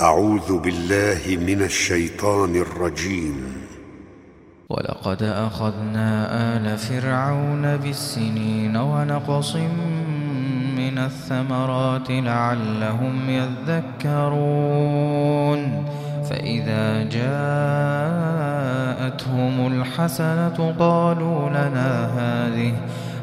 أعوذ بالله من الشيطان الرجيم. ولقد أخذنا آل فرعون بالسنين ونقص من الثمرات لعلهم يذكرون. فإذا جاءتهم الحسنة قالوا لنا هذه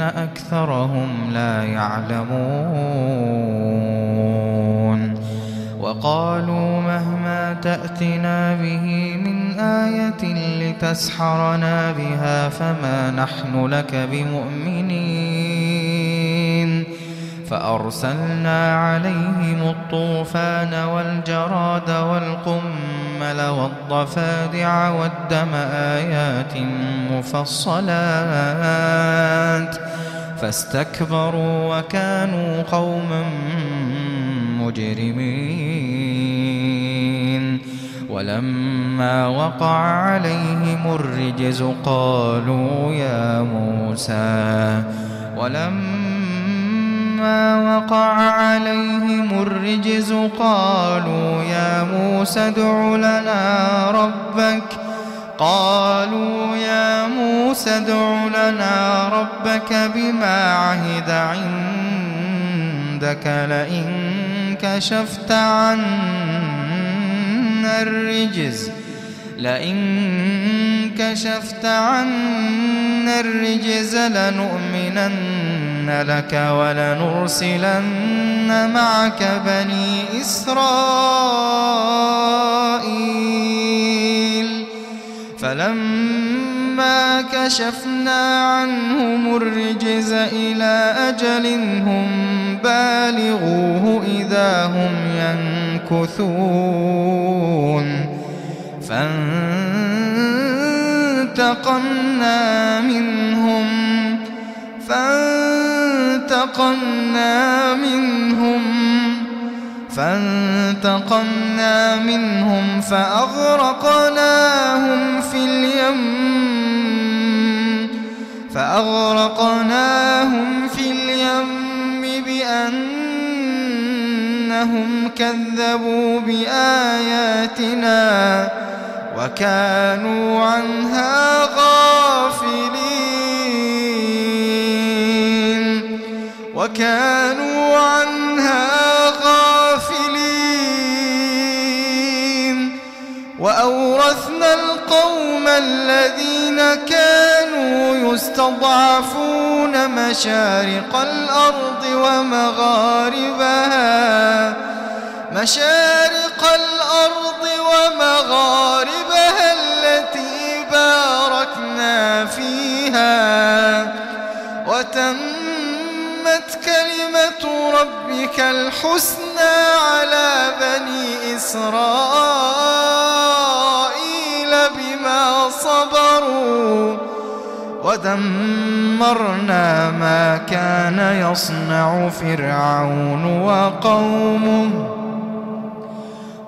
أكثرهم لا يعلمون. وقالوا مهما تأتنا به من آية لتسحرنا بها فما نحن لك بمؤمنين. فأرسلنا عليهم الطوفان والجراد والقمل والضفادع والدم آيات مفصلات فاستكبروا وكانوا قوما مجرمين ولما وقع عليهم الرجز قالوا يا موسى ولما وقع عليهم الرجز قالوا يا موسى ادع لنا ربك. قالوا يا موسى ادع لنا ربك بما عهد عندك لئن كشفت عنا الرجز. لئن كشفت عنا الرجز لنؤمنن لك ولنرسلن معك بني إسرائيل. فلما كشفنا عنهم الرجز إلى أجل هم بالغوه إذا هم ينكثون. فانتقمنا منهم. فانتقمنا منهم فانتقمنا منهم فأغرقناهم في اليم فأغرقناهم في اليم بأنهم كذبوا بآياتنا وكانوا عنها غافلين. وكانوا عنها غافلين. وأورثنا القوم الذين كانوا يستضعفون مشارق الأرض ومغاربها. مشارق الأرض ومغاربها ربك الحسنى على بني إسرائيل بما صبروا ودمرنا ما كان يصنع فرعون وقومه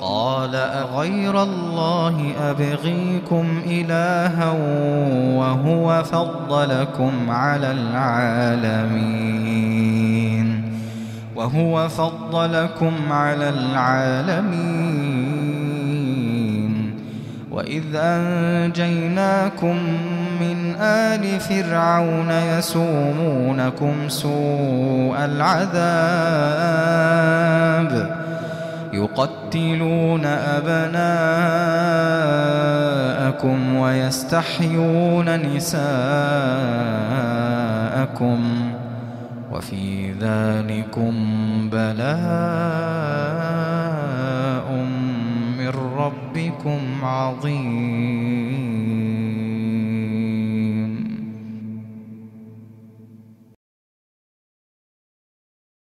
قال أغير الله أبغيكم إلها وهو فضلكم على العالمين. وهو فضلكم على العالمين. وإذ أنجيناكم من آل فرعون يسومونكم سوء العذاب. يقتلون أبناءكم ويستحيون نساءكم وفي ذلكم بلاء من ربكم عظيم.